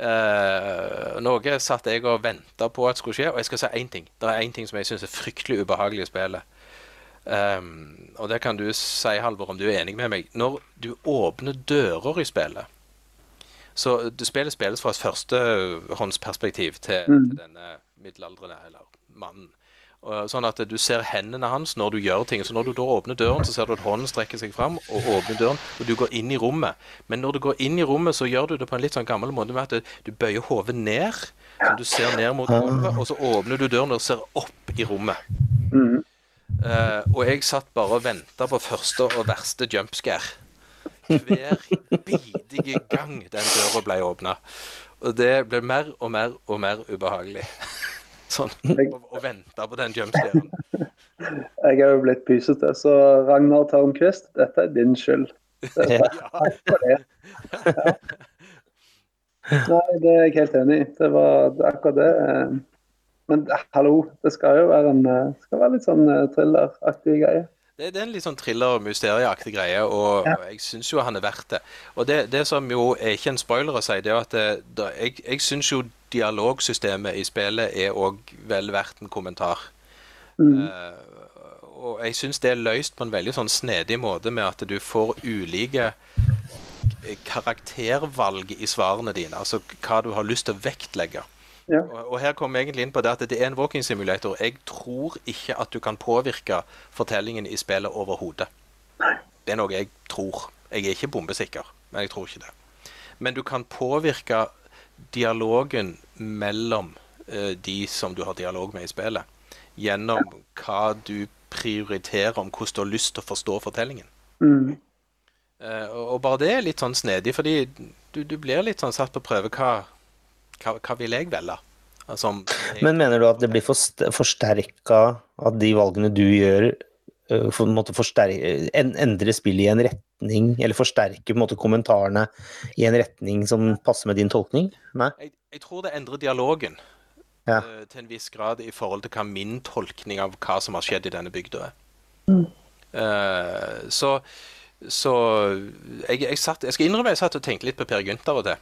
Uh, noe satt jeg og venta på at skulle skje, og jeg skal si én ting. Det er én ting som jeg syns er fryktelig ubehagelig i spillet. Um, og det kan du si, Halvor, om du er enig med meg. Når du åpner dører i spillet Så det spillet spilles fra et førstehåndsperspektiv til, til denne middelaldrende, eller mannen. Og, sånn at du ser hendene hans når du gjør ting. Så når du da åpner døren, så ser du at hånden strekker seg fram og åpner døren, og du går inn i rommet. Men når du går inn i rommet, så gjør du det på en litt sånn gammel måte med at du, du bøyer hodet ned, så du ser ned mot rommet, og så åpner du døren og ser opp i rommet. Mm. Uh, og jeg satt bare og venta på første og verste jumpscare. Hver bidige gang den døra ble åpna. Og det ble mer og mer og mer ubehagelig. Sånn og, og vente på den jumpscaren. <laughs> Jeg er jo blitt pysete, så Ragnar Tarmquist, dette er din skyld. Er Ja. takk for det. Ja. Nei, det er jeg helt enig i. Det var akkurat det. eh. Men hallo, det skal jo være en eh, skal være litt sånn eh, thrilleraktig greie. Det, det er en litt sånn thriller-mysterieaktig greie, og, Ja. og jeg syns jo han er verdt det. Og det, det som jo er ikke en spoiler å si, det er jo at det, da, jeg, jeg syns jo dialogsystemet i spillet er òg vel verdt en kommentar. Mm. Uh, og jeg syns det er løst på en veldig sånn snedig måte med at du får ulike karaktervalg i svarene dine. Altså hva du har lyst til å vektlegge. Ja. Og, og her kommer jeg egentlig inn på det at det er en walking simulator. Jeg tror ikke at du kan påvirke fortellingen i spillet overhodet. Det er noe jeg tror. Jeg er ikke bombesikker, men jeg tror ikke det. Men du kan påvirke dialogen mellom uh, de som du har dialog med i spillet, gjennom hva du prioriterer om hvordan du har lyst til å forstå fortellingen. Mm. Uh, og bare det er litt sånn snedig, fordi du, du blir litt sånn satt på prøve. Hva, hva, hva vil jeg velge? Om jeg- Men mener du at det blir forsterka at de valgene du gjør, for, en måte forsterke, en, endre spillet i en retning, eller forsterke måte kommentarene i en retning som passer med din tolkning? Nei? jeg, jeg tror det endrer dialogen Ja. til en viss grad i forhold til hva min tolkning av hva som har skjedd i denne bygda er. Mm. Uh, så så jeg, jeg, satt, jeg skal innrømme jeg satt og tenkte litt på Per Gynt av og til.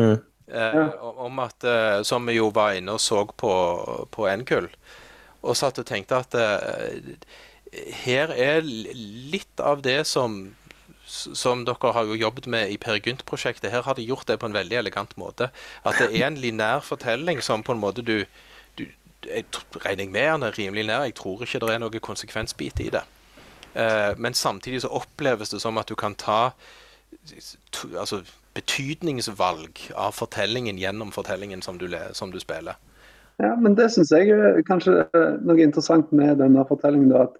Mm. Eh, om at, eh, Som vi jo var inne og så på, på NKUL. Og satt og tenkte at eh, her er litt av det som som dere har jo jobbet med i Per Gynt-prosjektet. Her har de gjort det på en veldig elegant måte. At det er en linær fortelling som på en måte du, du Jeg regner med den er rimelig nær. Jeg tror ikke det er noe konsekvensbit i det. Eh, men samtidig så oppleves det som at du kan ta to, altså, betydningsvalg av fortellingen gjennom fortellingen som du, som du spiller. Ja, men det syns jeg er kanskje noe interessant med denne fortellingen. da, at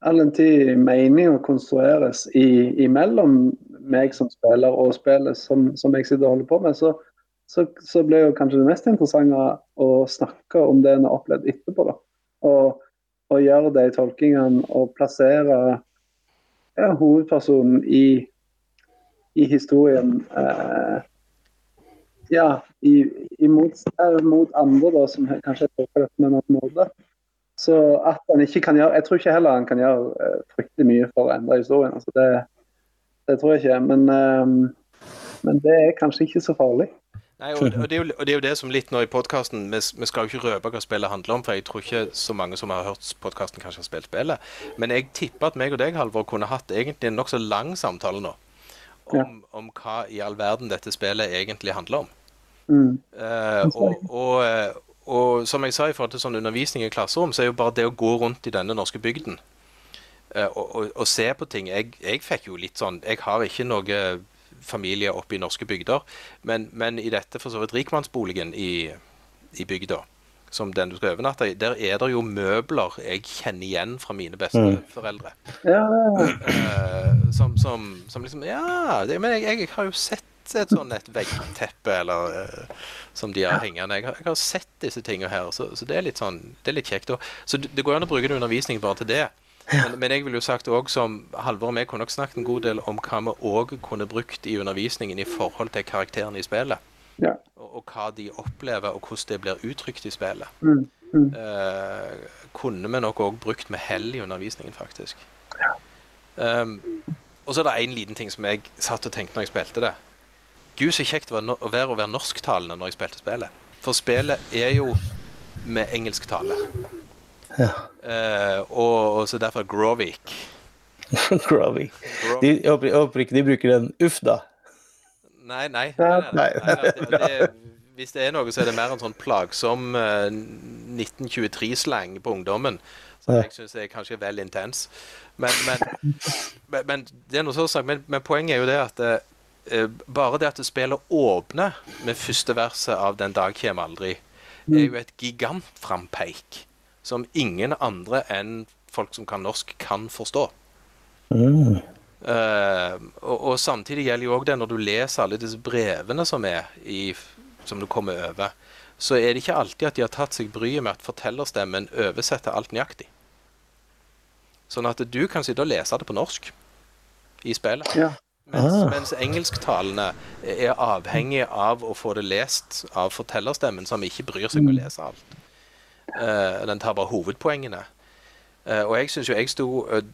all den tid meninga konstrueres i, imellom meg som spiller og spillet som, som, jeg sitter og holder på med, så, så, så blir jo kanskje det mest interessante å snakke om det en har opplevd etterpå. da. Og, og gjøre de tolkingene og plassere ja, hovedpersonen i, i historien. Eh, ja, i, i mot, mot, andre da, som kanskje tolker dette på en annen måte. Så at han ikke kan gjøre Jeg tror ikke heller han kan gjøre uh, fryktelig mye for å endre historien. Altså det, det, tror jeg ikke. Men, men, det er kanskje ikke så farlig. Nei, og, og, det jo, og, det er jo, det som litt nå i podkasten vi, vi, skal jo ikke røpe hva spillet handler om, for jeg tror ikke så mange som har hørt podkasten, kanskje har spilt spillet. Men jeg tipper at meg og deg, Halvor, kunne hatt egentlig en nokså lang samtale nå om, om, hva i all verden dette spillet egentlig handler om. Mm. Uh, og, og og som jeg sa i forhold til sånn undervisning i klasserom, så er jo bare det å gå rundt i denne norske bygden uh, og, og, og, se på ting jeg, jeg, fikk jo litt sånn Jeg har ikke noe familie oppe i norske bygder, men, men i dette for så vidt rikmannsboligen i, i bygda, som den du skal overnatte i, der er det jo møbler jeg kjenner igjen fra mine besteforeldre. Mm. Ja. Uh, som, som, som, liksom Ja, det, men jeg, jeg, har jo sett et sånn et veggteppe eller uh, som de har hengende. Jeg har, jeg har sett disse tingene her, så, så, det er litt sånn, det er litt kjekt. Og, så det går an å bruke det undervisning bare til det. Men, men, jeg ville jo sagt også, som Halvor og jeg kunne nok snakket en god del om hva vi òg kunne brukt i undervisningen i forhold til karakterene i spillet. Ja. Og, og, hva de opplever, og hvordan det blir uttrykt i spillet. Mm. Mm. Eh, kunne vi nok òg brukt med hell i undervisningen, faktisk. Ja. Um, og så er det én liten ting som jeg satt og tenkte når jeg spilte det. Gud, så kjekt det var å være, å være norsktalende når jeg spilte spillet. For spillet er jo med engelsktale. Ja. Og, og, så derfor Grovik. <laughs> Grovik. De, jeg håper ikke de bruker den uff, da. Nei, nei. nei, det, det, hvis det er noe, så er det mer en sånn plagsom uh, eh, 1923-slang på ungdommen. Som jeg syns er kanskje vel intens. Men, men, <laughs> men, det er noe sånn, men, men poenget er jo det at uh, bare det at spillet åpner med første verset av 'Den dag kommer aldri', er jo et gigantframpeik som ingen andre enn folk som kan norsk, kan forstå. Mm. Uh, og, og, samtidig gjelder jo òg det når du leser alle disse brevene som er i, som du kommer over, så er det ikke alltid at de har tatt seg bryet med at fortellerstemmen oversetter alt nøyaktig. Sånn at du kan sitte og lese det på norsk i spillet. Ja. Mens, ah. mens engelsktalene er avhengig av å få det lest av fortellerstemmen, som ikke bryr seg om å mm. lese alt. Uh, den tar bare hovedpoengene. Uh, og jeg syns jo jeg sto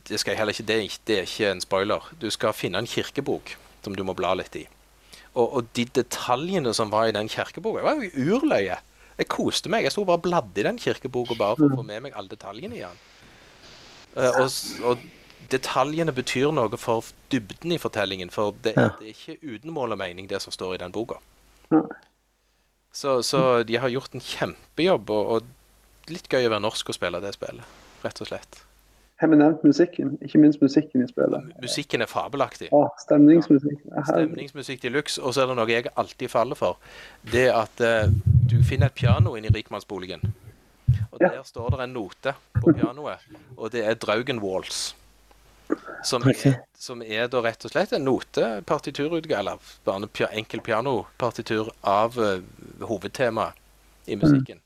det, skal jeg heller ikke, det, er, det er ikke en spoiler. Du skal finne en kirkebok som du må bla litt i. Og, og de detaljene som var i den kirkeboka, var jo urløye. Jeg koste meg. Jeg sto bare og bladde i den kirkeboka bare for å få med meg alle detaljene i den. Uh, og, og, detaljene betyr noe for dybden i fortellingen. For det, ja. det er ikke uten mål og mening, det som står i den boka. Så, så, de har gjort en kjempejobb. Og, og litt gøy å være norsk og spille det spillet, rett og slett. Har vi nevnt musikken? Ikke minst musikken i spillet. Musikken er fabelaktig. Å, stemningsmusikk. Ja. Stemningsmusikk de luxe. Og så er det noe jeg alltid faller for. Det at uh, du finner et piano inne i rikmannsboligen. Og ja. der står det en note på pianoet, og det er Draugen Walls. Som, okay. er, som er da rett og slett en notepartiturutgave, eller bare en enkel pianopartitur av uh, hovedtemaet i musikken.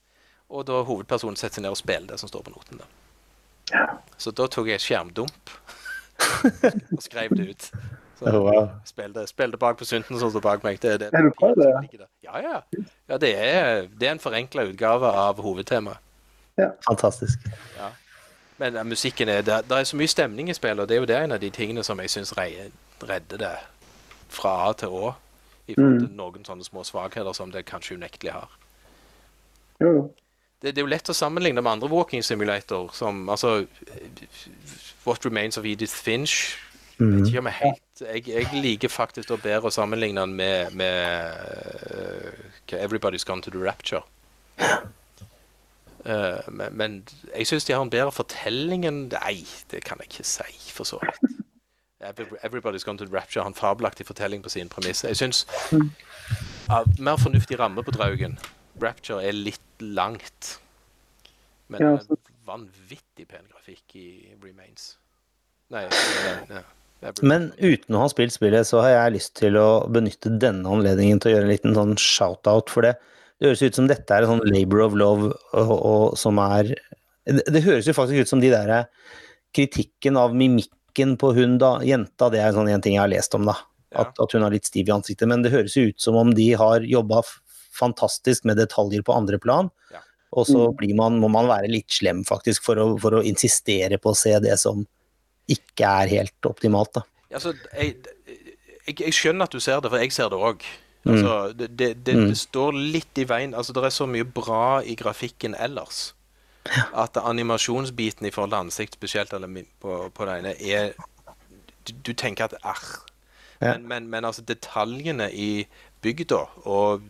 Og da hovedpersonen setter seg ned og spiller det som står på noten. da. Ja. Så da tok jeg et skjermdump <laughs> og skrev det ut. Så oh, wow. spilte, spilte bak på Sunten som står bak meg. Det, det, er du på det? Ja, ja. ja det, er, det er en forenkla utgave av hovedtemaet. Ja. Fantastisk. Ja. Men ja, musikken er det, det er så mye stemning i spillet, og det er jo det en av de tingene som jeg syns redder det fra A til Å. I forhold til noen sånne små svakheter som det kanskje unektelig har. Jo, jo. Det, det er jo lett å sammenligne med andre walking simulator, som altså What Remains of Edith Finch. Om jeg helt Jeg, jeg liker faktisk da bedre å sammenligne den med, med uh, Everybody's Gone to the Rapture. Uh, men, jeg syns de har en bedre fortelling enn Nei, det kan jeg ikke si, for så vidt. Everybody's Gone to the Rapture har en fabelaktig fortelling på sine premisser. Jeg syns uh, mer fornuftig ramme på Draugen. Rapture er litt langt. Men Ja, så- vanvittig pen grafikk i Remains. Nei, nei, nei. Men uten å ha spilt spillet, så har jeg lyst til å benytte denne anledningen til å gjøre en liten sånn shout-out for det. Det høres ut som dette er en sånn labor of love, og, og som er det, det høres jo faktisk ut som de der kritikken av mimikken på hun da, jenta, det er sånn en ting jeg har lest om, da. Ja. At, at hun har litt stiv i ansiktet. Men det høres jo ut som om de har jobba fantastisk med detaljer på andre plan. Ja. Og så Mm. blir man, må man være litt slem, faktisk, for å, for å insistere på å se det som ikke er helt optimalt, da. Altså, jeg, jeg, jeg skjønner at du ser det, for jeg ser det òg. Altså, det, det, det, Mm. det står litt i veien Altså, det er så mye bra i grafikken ellers. At animasjonsbiten i forhold til ansikt spesielt, eller på, på det ene, er Du, du tenker at arr. Men, men, men altså, detaljene i bygda og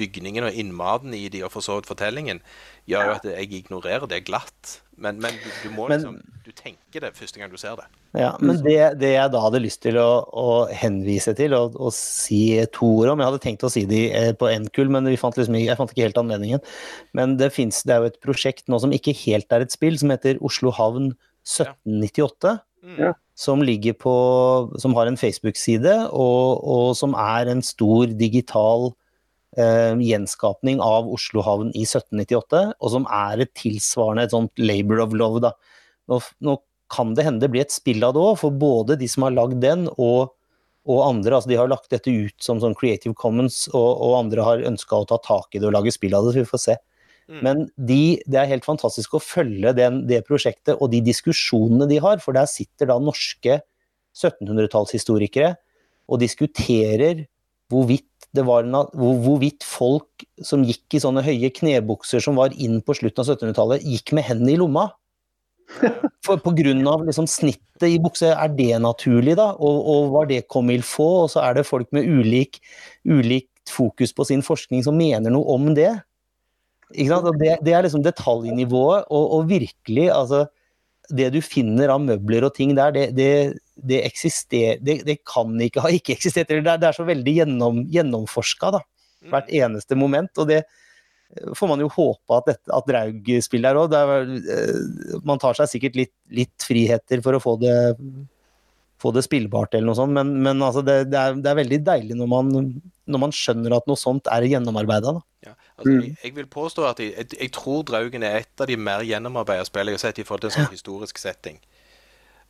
bygningen og innmaten i de, og for så vidt fortellingen, gjør jo at jeg ignorerer det glatt. Men, men du, du må Men- liksom Du tenker det første gang du ser det. Ja, men det, det jeg da hadde lyst til å, å henvise til og, og si to ord om Jeg hadde tenkt å si de eh, på NKUL, men vi fant liksom, jeg fant ikke helt anledningen. Men det, finnes, det er jo et prosjekt nå som ikke helt er et spill, som heter Oslo havn 1798. Mm. Som ligger på Som har en Facebook-side, og, og som er en stor digital eh, gjenskapning av Oslo havn i 1798, og som er et tilsvarende et sånt labor of love. da. Nå, nå kan det hende det blir et spill av det òg, for både de som har lagd den og, og andre. altså De har lagt dette ut som sånn Creative Commons, og, og andre har ønska å ta tak i det og lage spill av det, så vi får se. Mm. Men de, det er helt fantastisk å følge den, det prosjektet og de diskusjonene de har, for der sitter da norske 1700-tallshistorikere og diskuterer hvorvidt det var en, hvor, hvorvidt folk som gikk i sånne høye knebukser som var inn på slutten av 1700-tallet, gikk med hendene i lomma. <laughs> For på grunn av liksom snittet i bukse, er det naturlig, da? Og, og var det comme il faut? Og så er det folk med ulik, ulikt fokus på sin forskning som mener noe om det. Det, det er liksom detaljnivået, og, og virkelig, altså Det du finner av møbler og ting der, det, det, det eksisterer det, det kan ikke ha ikke eksistert. eller Det er, det er så veldig gjennom, gjennomforska, da. Hvert eneste moment. Og det får man jo håpe at, dette, at Draug spiller er òg. Man tar seg sikkert litt, litt friheter for å få det, få det spillbart, eller noe sånt, men, men altså det, det, er, det er veldig deilig når man, når man skjønner at noe sånt er gjennomarbeida. Ja, altså, Mm. jeg, jeg vil påstå at jeg, jeg, jeg tror Draugen er et av de mer gjennomarbeida spillene jeg har sett i forhold til en sånn historisk setting.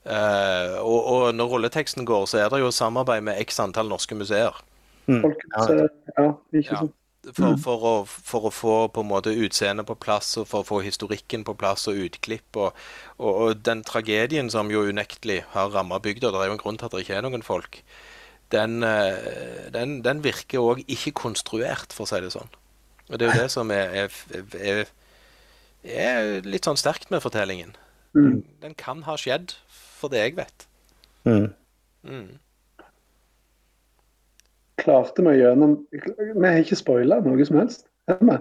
Eh, og, og når rulleteksten går, så er det jo samarbeid med x antall norske museer. Mm. ja, ikke Ja. sant. For, for, å, for å få på en måte utseendet på plass, og for å få historikken på plass, og utklipp. Og, og, og den tragedien som jo unektelig har ramma bygda, det er jo en grunn til at det ikke er noen folk, den, eh, den, den virker òg ikke konstruert, for å si det sånn. Og det er jo det som er, er, er, er litt sånn sterkt med fortellingen. Mm. Den kan ha skjedd, for det jeg vet. Mm. Mm. Klarte meg gjennom Vi har ikke spoila noe som helst. Vi?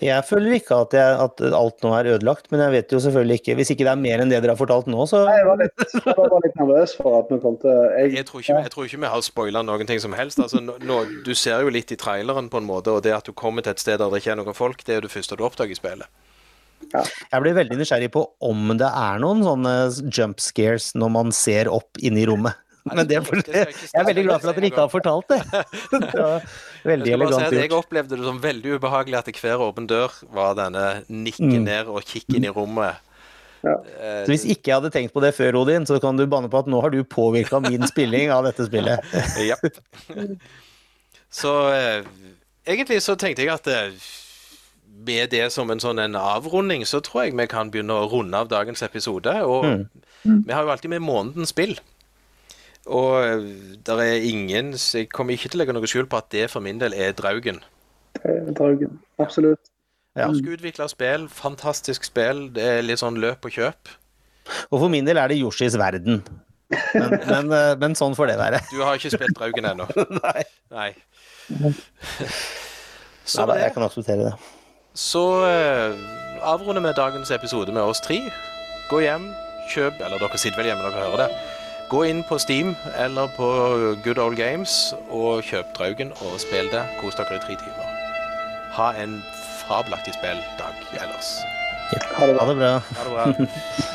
Jeg føler ikke at, jeg, at alt nå er ødelagt, men jeg vet jo selvfølgelig ikke Hvis ikke det er mer enn det dere har fortalt nå, så Nei, jeg var litt, jeg var litt nervøs for at vi kom til jeg, Jeg tror, ikke, jeg tror ikke vi har spoila noen ting som helst. Altså, nå, nå, du ser jo litt i traileren, på en måte, og det at du kommer til et sted der det ikke er noen folk, det er jo det første du oppdager i spillet. Jeg blir veldig nysgjerrig på om det er noen sånne jump scares når man ser opp inne i rommet. Men det, det jeg er veldig glad for at dere ikke har fortalt det. <laughs> Veldig si elegant at jeg opplevde det som veldig ubehagelig at hver åpen dør var denne nikke Mm. ned og kikke inn i rommet. Ja. Eh, Så hvis ikke jeg hadde tenkt på det før, Odin, så kan du banne på at nå har du påvirka min spilling av dette spillet. <laughs> ja. <laughs> Så eh, egentlig så tenkte jeg at eh, med det som en sånn en avrunding, så tror jeg vi kan begynne å runde av dagens episode. Og Mm. vi har jo alltid med månedens spill. Og det er ingen så Jeg kommer ikke til å legge noe skjul på at det for min del er Draugen. Det er Draugen. Absolutt. Ja. Norsk utvikla spill, fantastisk spill. Det er litt sånn løp og kjøp. Og for min del er det Yoshis verden. Men, <laughs> men, eh, men sånn får det være. Du har ikke spilt Draugen ennå. <laughs> Nei. Nei. Nei da, jeg kan akseptere det. Så eh, avrunder vi dagens episode med oss tre. Gå hjem, kjøp Eller dere sitter vel hjemme når dere hører det. Gå inn på Steam eller på Good Old Games og kjøp Draugen og spill det. Kos dere i tre timer. Ha en fabelaktig spilldag ellers. Ja. Ha det bra. Ha det bra. <laughs>